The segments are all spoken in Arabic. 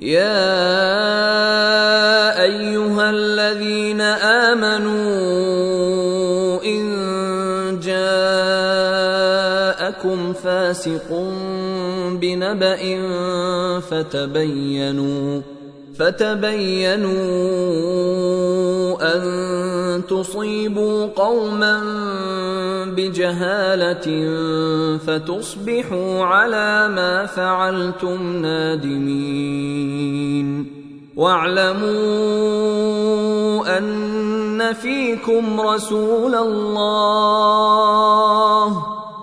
يا أيها الذين آمنوا إن جاءكم فاسق بنبأ فتبينوا فتبينوا أن تصيبوا قوما بجهالة فتصبحوا على ما فعلتم نادمين. واعلموا أن فيكم رسول الله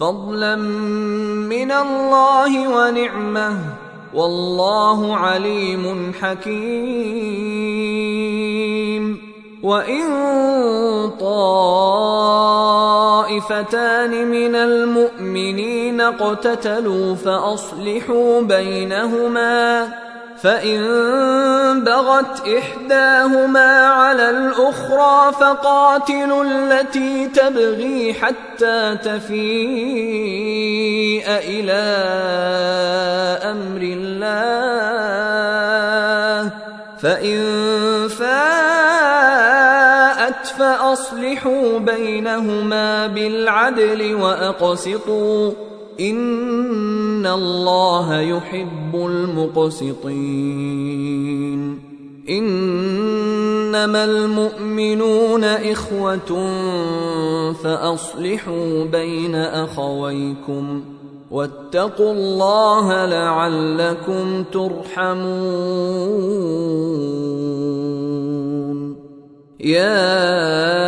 فضلا من الله ونعمة. والله عليم حكيم. وإن طائفتان من المؤمنين اقتتلوا فأصلحوا بينهما فان بغت احداهما على الاخرى فقاتلوا التي تبغي حتى تفيء إلى أمر الله فان فاءت فاصلحوا بينهما بالعدل واقسطوا ان الله يحب المقسطين انما المؤمنون اخوه فاصلحوا بين اخويكم واتقوا الله لعلكم ترحمون يا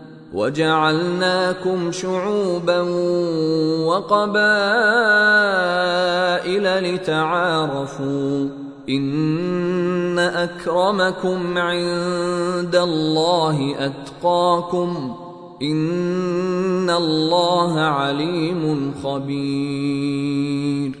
وجعلناكم شعوبا وقبائل لتعارفوا إن أكرمكم عند الله أتقاكم إن الله عليم خبير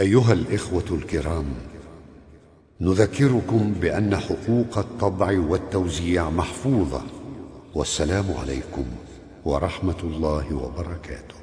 أيها الإخوة الكرام نذكركم بأن حقوق الطبع والتوزيع محفوظة والسلام عليكم ورحمة الله وبركاته.